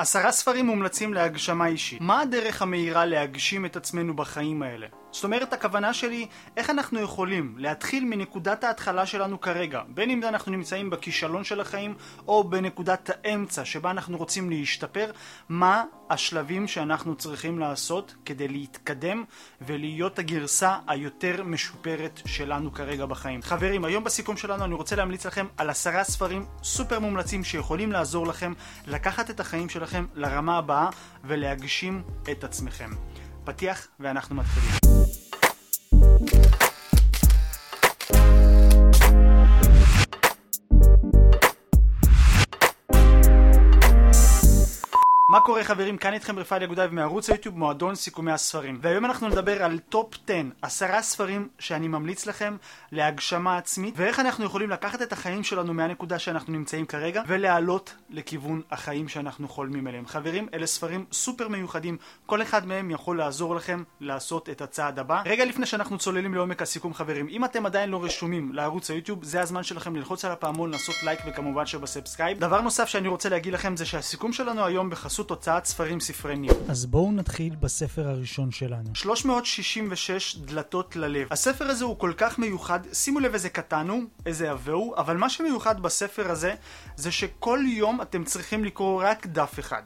עשרה ספרים מומלצים להגשמה אישית. מה הדרך המהירה להגשים את עצמנו בחיים האלה? זאת אומרת, הכוונה שלי, איך אנחנו יכולים להתחיל מנקודת ההתחלה שלנו כרגע, בין אם אנחנו נמצאים בכישלון של החיים, או בנקודת האמצע שבה אנחנו רוצים להשתפר, מה השלבים שאנחנו צריכים לעשות כדי להתקדם ולהיות הגרסה היותר משופרת שלנו כרגע בחיים. חברים, היום בסיכום שלנו אני רוצה להמליץ לכם על עשרה ספרים סופר מומלצים שיכולים לעזור לכם לקחת את החיים שלכם לרמה הבאה ולהגשים את עצמכם. פתיח ואנחנו מתחילים. קורה חברים? כאן איתכם רפאל יגודאי מערוץ היוטיוב מועדון סיכומי הספרים. והיום אנחנו נדבר על top 10 עשרה ספרים שאני ממליץ לכם להגשמה עצמית ואיך אנחנו יכולים לקחת את החיים שלנו מהנקודה שאנחנו נמצאים כרגע ולעלות לכיוון החיים שאנחנו חולמים אליהם. חברים אלה ספרים סופר מיוחדים. כל אחד מהם יכול לעזור לכם לעשות את הצעד הבא. רגע לפני שאנחנו צוללים לעומק הסיכום חברים אם אתם עדיין לא רשומים לערוץ היוטיוב זה הזמן שלכם ללחוץ על הפעמון לעשות לייק וכמובן שב subscribe. דבר נוסף שאני רוצה להגיד לכם זה שהסיכום שלנו היום בחסות הוצאת ספרים ספרי ניר. אז בואו נתחיל בספר הראשון שלנו. 366 דלתות ללב. הספר הזה הוא כל כך מיוחד, שימו לב איזה קטן הוא, איזה עבה הוא, אבל מה שמיוחד בספר הזה, זה שכל יום אתם צריכים לקרוא רק דף אחד.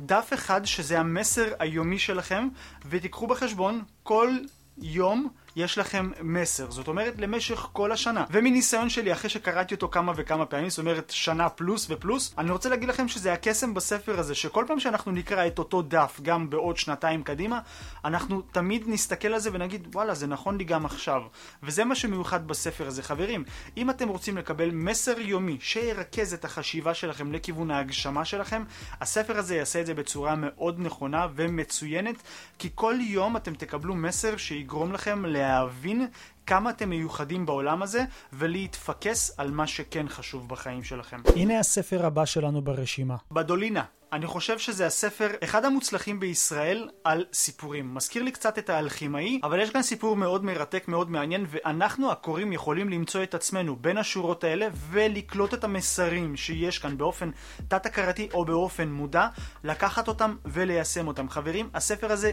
דף אחד שזה המסר היומי שלכם, ותיקחו בחשבון כל יום יש לכם מסר, זאת אומרת למשך כל השנה. ומניסיון שלי, אחרי שקראתי אותו כמה וכמה פעמים, זאת אומרת שנה פלוס ופלוס, אני רוצה להגיד לכם שזה הקסם בספר הזה, שכל פעם שאנחנו נקרא את אותו דף, גם בעוד שנתיים קדימה, אנחנו תמיד נסתכל על זה ונגיד, וואלה, זה נכון לי גם עכשיו. וזה מה שמיוחד בספר הזה. חברים, אם אתם רוצים לקבל מסר יומי שירכז את החשיבה שלכם לכיוון ההגשמה שלכם, הספר הזה יעשה את זה בצורה מאוד נכונה ומצוינת, כי כל יום אתם תקבלו מסר שיגרום לכם ל... להבין כמה אתם מיוחדים בעולם הזה ולהתפקס על מה שכן חשוב בחיים שלכם. הנה הספר הבא שלנו ברשימה. בדולינה אני חושב שזה הספר אחד המוצלחים בישראל על סיפורים. מזכיר לי קצת את האלכימאי, אבל יש כאן סיפור מאוד מרתק, מאוד מעניין, ואנחנו הקוראים יכולים למצוא את עצמנו בין השורות האלה ולקלוט את המסרים שיש כאן באופן תת-הכרתי או באופן מודע, לקחת אותם וליישם אותם. חברים, הספר הזה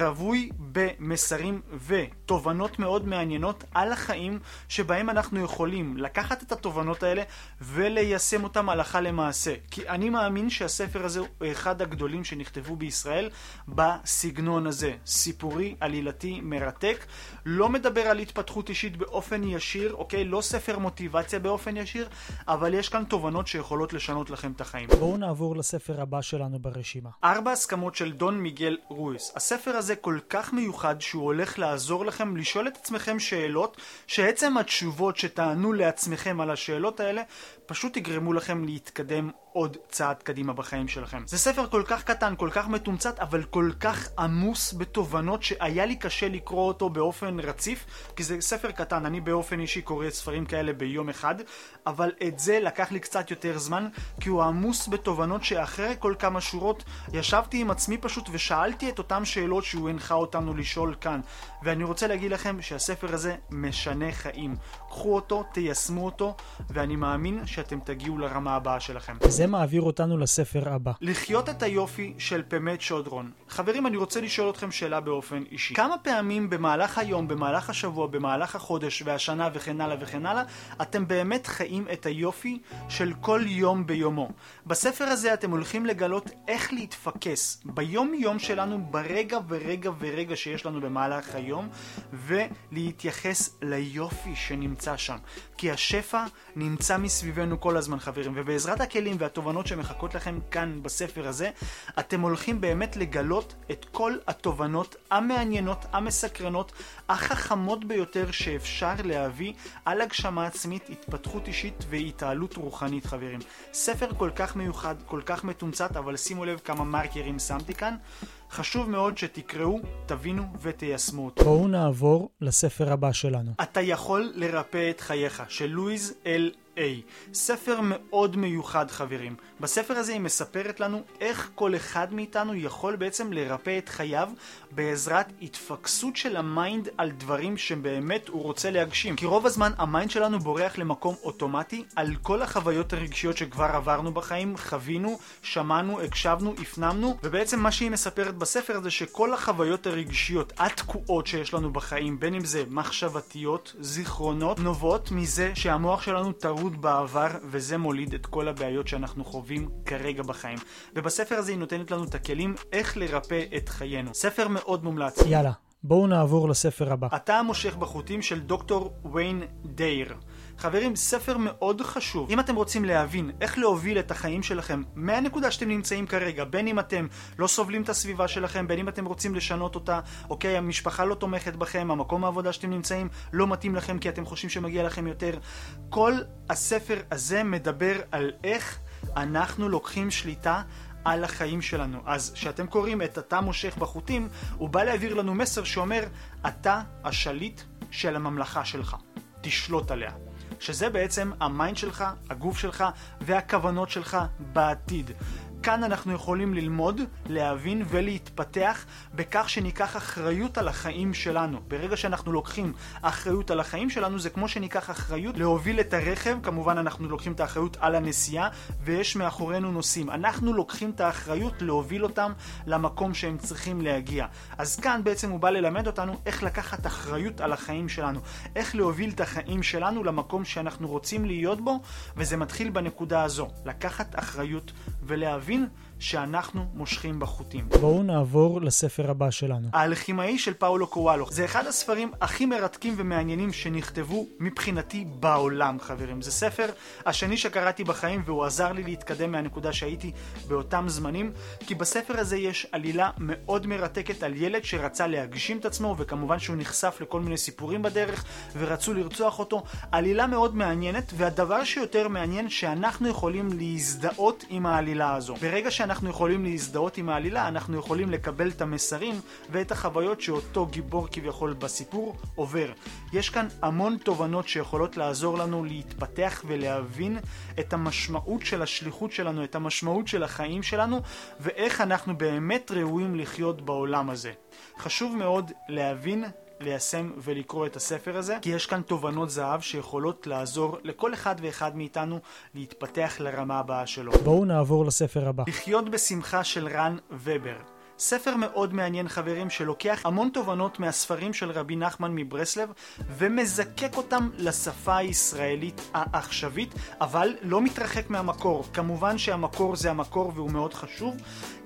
רווי במסרים ותובנות מאוד מעניינות על החיים שבהם אנחנו יכולים לקחת את התובנות האלה וליישם אותם הלכה למעשה. כי אני מאמין שהספר הזה הוא אחד הגדולים שנכתבו בישראל בסגנון הזה. סיפורי, עלילתי, מרתק. לא מדבר על התפתחות אישית באופן ישיר, אוקיי? לא ספר מוטיבציה באופן ישיר, אבל יש כאן תובנות שיכולות לשנות לכם את החיים. בואו נעבור לספר הבא שלנו ברשימה. ארבע הסכמות של דון מיגל רויס. הספר הזה כל כך מיוחד שהוא הולך לעזור לכם לשאול את עצמכם שאלות, שעצם התשובות שתענו לעצמכם על השאלות האלה, פשוט יגרמו לכם להתקדם עוד צעד קדימה בחיים שלכם. זה ספר כל כך קטן, כל כך מתומצת, אבל כל כך עמוס בתובנות שהיה לי קשה לקרוא אותו באופן רציף, כי זה ספר קטן, אני באופן אישי קורא ספרים כאלה ביום אחד, אבל את זה לקח לי קצת יותר זמן, כי הוא עמוס בתובנות שאחרי כל כמה שורות ישבתי עם עצמי פשוט ושאלתי את אותן שאלות שהוא הנחה אותנו לשאול כאן. ואני רוצה להגיד לכם שהספר הזה משנה חיים. קחו אותו, תיישמו אותו, ואני מאמין שאתם תגיעו לרמה הבאה שלכם. זה מעביר אותנו לספר הבא. לחיות את היופי של פמת שודרון. חברים, אני רוצה לשאול אתכם שאלה באופן אישי. כמה פעמים במהלך היום, במהלך השבוע, במהלך החודש והשנה וכן הלאה וכן הלאה, אתם באמת חיים את היופי של כל יום ביומו? בספר הזה אתם הולכים לגלות איך להתפקס ביום יום שלנו, ברגע ורגע ורגע שיש לנו במהלך היום, ולהתייחס ליופי שנמצא שם. כי השפע נמצא מסביבנו כל הזמן חברים, ובעזרת הכלים והתובנות שמחכות לכם כאן בספר הזה, אתם הולכים באמת לגלות את כל התובנות המעניינות, המסקרנות, החכמות ביותר שאפשר להביא על הגשמה עצמית, התפתחות אישית והתעלות רוחנית חברים. ספר כל כך מיוחד, כל כך מתומצת, אבל שימו לב כמה מרקרים שמתי כאן. חשוב מאוד שתקראו, תבינו ותיישמו אותו. בואו נעבור לספר הבא שלנו. אתה יכול לרפא את חייך, של לואיז אל איי. ספר מאוד מיוחד חברים. בספר הזה היא מספרת לנו איך כל אחד מאיתנו יכול בעצם לרפא את חייו בעזרת התפקסות של ה mind על דברים שבאמת הוא רוצה להגשים. כי רוב הזמן ה mind שלנו בורח למקום אוטומטי על כל החוויות הרגשיות שכבר עברנו בחיים, חווינו, שמענו, הקשבנו, הפנמנו, ובעצם מה שהיא מספרת בספר הזה שכל החוויות הרגשיות התקועות שיש לנו בחיים, בין אם זה מחשבתיות, זיכרונות, נובעות מזה שהמוח שלנו טרוד בעבר וזה מוליד את כל הבעיות שאנחנו חווים כרגע בחיים. ובספר הזה היא נותנת לנו את הכלים איך לרפא את חיינו. ספר מאוד מומלץ. יאללה, בואו נעבור לספר הבא. אתה המושך בחוטים של דוקטור ויין דייר. חברים, ספר מאוד חשוב. אם אתם רוצים להבין איך להוביל את החיים שלכם מהנקודה שאתם נמצאים כרגע, בין אם אתם לא סובלים את הסביבה שלכם, בין אם אתם רוצים לשנות אותה, אוקיי, המשפחה לא תומכת בכם, המקום העבודה שאתם נמצאים לא מתאים לכם כי אתם חושבים שמגיע לכם יותר. כל הספר הזה מדבר על איך אנחנו לוקחים שליטה על החיים שלנו. אז כשאתם קוראים את אתה מושך בחוטים, הוא בא להעביר לנו מסר שאומר, אתה השליט של הממלכה שלך. תשלוט עליה. שזה בעצם ה mind שלך, הגוף שלך והכוונות שלך בעתיד. כאן אנחנו יכולים ללמוד, להבין ולהתפתח בכך שניקח אחריות על החיים שלנו. ברגע שאנחנו לוקחים אחריות על החיים שלנו זה כמו שניקח אחריות להוביל את הרכב, כמובן אנחנו לוקחים את האחריות על הנסיעה ויש מאחורינו נוסעים. אנחנו לוקחים את האחריות להוביל אותם למקום שהם צריכים להגיע. אז כאן בעצם הוא בא ללמד אותנו איך לקחת אחריות על החיים שלנו, איך להוביל את החיים שלנו למקום שאנחנו רוצים להיות בו וזה מתחיל בנקודה הזו, לקחת אחריות ולהבין שאנחנו מושכים בחוטים. בואו נעבור לספר הבא שלנו. האלכימאי של פאולו קוואלו זה אחד הספרים הכי מרתקים ומעניינים שנכתבו מבחינתי בעולם חברים. זה ספר השני שקראתי בחיים והוא עזר לי להתקדם מהנקודה שהייתי באותם זמנים כי בספר הזה יש עלילה מאוד מרתקת על ילד שרצה להגשים את עצמו וכמובן שהוא נחשף לכל מיני סיפורים בדרך ורצו לרצוח אותו. עלילה מאוד מעניינת והדבר שיותר מעניין שאנחנו יכולים להזדהות עם העלילה הזו. ברגע שאנחנו אנחנו יכולים להזדהות עם העלילה, אנחנו יכולים לקבל את המסרים ואת החוויות שאותו גיבור כביכול בסיפור עובר. יש כאן המון תובנות שיכולות לעזור לנו להתפתח ולהבין את המשמעות של השליחות שלנו, את המשמעות של החיים שלנו, ואיך אנחנו באמת ראויים לחיות בעולם הזה. חשוב מאוד להבין ליישם ולקרוא את הספר הזה, כי יש כאן תובנות זהב שיכולות לעזור לכל אחד ואחד מאיתנו להתפתח לרמה הבאה שלו. בואו נעבור לספר הבא. לחיות בשמחה של רן ובר. ספר מאוד מעניין חברים שלוקח המון תובנות מהספרים של רבי נחמן מברסלב ומזקק אותם לשפה הישראלית העכשווית אבל לא מתרחק מהמקור. כמובן שהמקור זה המקור והוא מאוד חשוב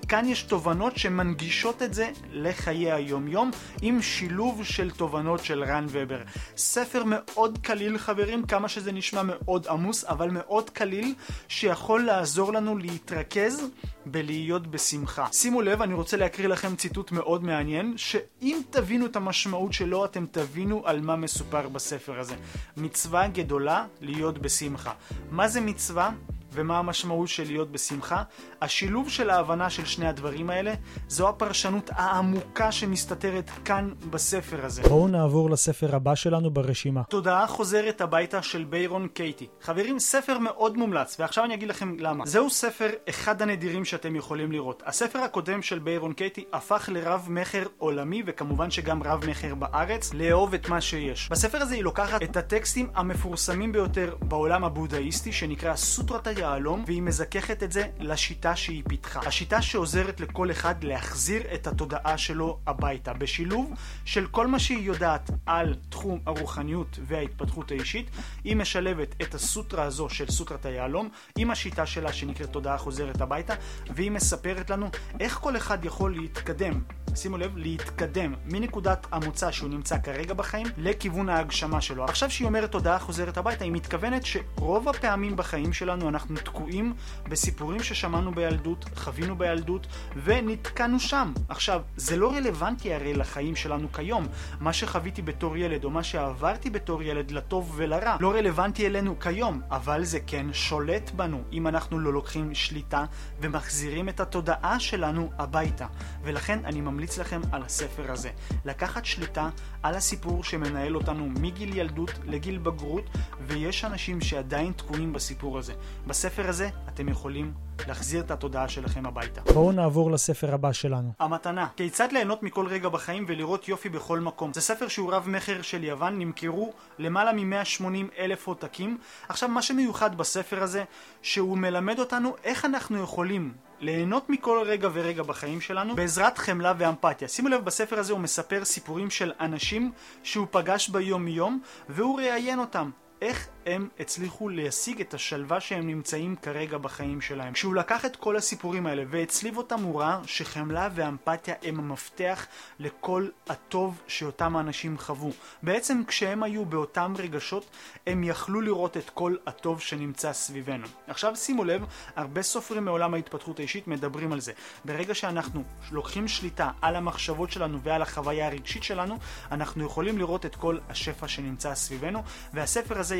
כאן יש תובנות שמנגישות את זה לחיי היומיום עם שילוב של תובנות של רן ובר. ספר מאוד קליל חברים, כמה שזה נשמע מאוד עמוס, אבל מאוד קליל, שיכול לעזור לנו להתרכז בלהיות בשמחה. שימו לב, אני רוצה להקריא לכם ציטוט מאוד מעניין, שאם תבינו את המשמעות שלו, אתם תבינו על מה מסופר בספר הזה. מצווה גדולה להיות בשמחה. מה זה מצווה? ומה המשמעות של להיות בשמחה. השילוב של ההבנה של שני הדברים האלה זו הפרשנות העמוקה שמסתתרת כאן בספר הזה. בואו נעבור לספר הבא שלנו ברשימה. תודעה חוזרת הביתה של ביירון קייטי. חברים, ספר מאוד מומלץ, ועכשיו אני אגיד לכם למה. זהו ספר אחד הנדירים שאתם יכולים לראות. הספר הקודם של ביירון קייטי הפך לרב מכר עולמי, וכמובן שגם רב מכר בארץ, לאהוב את מה שיש. בספר הזה היא לוקחת את הטקסטים המפורסמים ביותר בעולם הבודהיסטי, שנקרא סוטרת היהלום, והיא מזככת את זה לשיטה שהיא פיתחה. השיטה שעוזרת לכל אחד להחזיר את התודעה שלו הביתה, בשילוב של כל מה שהיא יודעת על תחום הרוחניות וההתפתחות האישית, היא משלבת את הסוטרה הזו של סוטרת היהלום עם השיטה שלה שנקראת תודעה חוזרת הביתה, והיא מספרת לנו איך כל אחד יכול להתקדם שימו לב, להתקדם מנקודת המוצא שהוא נמצא כרגע בחיים לכיוון ההגשמה שלו. עכשיו שהיא אומרת תודעה חוזרת הביתה, היא מתכוונת שרוב הפעמים בחיים שלנו אנחנו תקועים בסיפורים ששמענו בילדות, חווינו בילדות ונתקענו שם. עכשיו, זה לא רלוונטי הרי לחיים שלנו כיום. מה שחוויתי בתור ילד או מה שעברתי בתור ילד לטוב ולרע לא רלוונטי אלינו כיום, אבל זה כן שולט בנו אם אנחנו לא לוקחים שליטה ומחזירים את התודעה שלנו הביתה. ולכן אני ממליץ לכם על הספר הזה. לקחת שליטה על הסיפור שמנהל אותנו מגיל ילדות לגיל בגרות, ויש אנשים שעדיין תקועים בסיפור הזה. בספר הזה אתם יכולים להחזיר את התודעה שלכם הביתה. בואו נעבור לספר הבא שלנו. המתנה כיצד ליהנות מכל רגע בחיים ולראות יופי בכל מקום. זה ספר שהוא רב מכר של יוון, נמכרו למעלה מ-180 אלף עותקים. עכשיו מה שמיוחד בספר הזה, שהוא מלמד אותנו איך אנחנו יכולים ליהנות מכל רגע ורגע בחיים שלנו בעזרת חמלה ואמפתיה. שימו לב, בספר הזה הוא מספר סיפורים של אנשים שהוא פגש ביום יום והוא ראיין אותם. איך הם הצליחו להשיג את השלווה שהם נמצאים כרגע בחיים שלהם. כשהוא לקח את כל הסיפורים האלה והצליב אותם הוא ראה שחמלה ואמפתיה הם המפתח לכל הטוב שאותם האנשים חוו. בעצם כשהם היו באותם רגשות הם יכלו לראות את כל הטוב שנמצא סביבנו. עכשיו שימו לב, הרבה סופרים מעולם ההתפתחות האישית מדברים על זה. ברגע שאנחנו לוקחים שליטה על המחשבות שלנו ועל החוויה הרגשית שלנו, אנחנו יכולים לראות את כל השפע שנמצא סביבנו, והספר הזה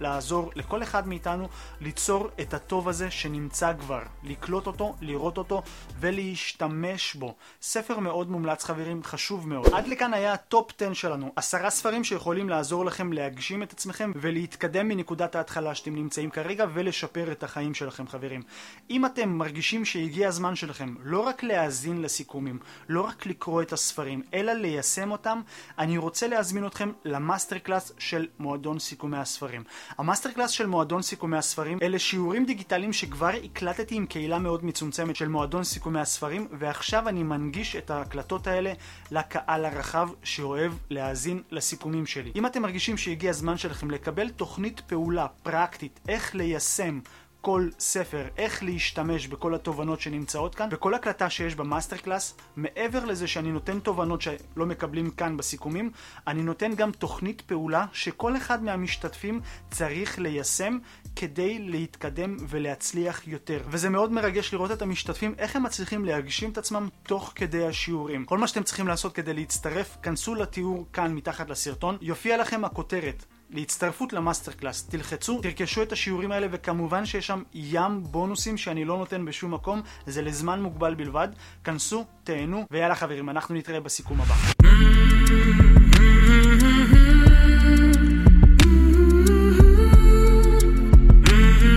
יעזור לכל אחד מאיתנו ליצור את הטוב הזה שנמצא כבר, לקלוט אותו, לראות אותו ולהשתמש בו. ספר מאוד מומלץ חברים, חשוב מאוד. עד לכאן היה ה top 10 שלנו, עשרה ספרים שיכולים לעזור לכם להגשים את עצמכם ולהתקדם מנקודת ההתחלה שאתם נמצאים כרגע ולשפר את החיים שלכם חברים. אם אתם מרגישים שהגיע הזמן שלכם לא רק להאזין לסיכומים, לא רק לקרוא את הספרים, אלא ליישם אותם, אני רוצה להזמין אתכם ל master class של מועדון סיכומי הספרים. ה master class של מועדון סיכומי הספרים אלה שיעורים דיגיטליים שכבר הקלטתי עם קהילה מאוד מצומצמת של מועדון סיכומי הספרים ועכשיו אני מנגיש את ההקלטות האלה לקהל הרחב שאוהב להאזין לסיכומים שלי. אם אתם מרגישים שהגיע הזמן שלכם לקבל תוכנית פעולה פרקטית איך ליישם כל ספר, איך להשתמש בכל התובנות שנמצאות כאן, וכל הקלטה שיש ב master class, מעבר לזה שאני נותן תובנות שלא מקבלים כאן בסיכומים, אני נותן גם תוכנית פעולה שכל אחד מהמשתתפים צריך ליישם כדי להתקדם ולהצליח יותר. וזה מאוד מרגש לראות את המשתתפים, איך הם מצליחים להגשים את עצמם תוך כדי השיעורים. כל מה שאתם צריכים לעשות כדי להצטרף, כנסו לתיאור כאן מתחת לסרטון, יופיע לכם הכותרת. להצטרפות ל master class. תלחצו, תרכשו את השיעורים האלה וכמובן שיש שם ים בונוסים שאני לא נותן בשום מקום, זה לזמן מוגבל בלבד. כנסו, תהנו, ויאללה חברים, אנחנו נתראה בסיכום הבא.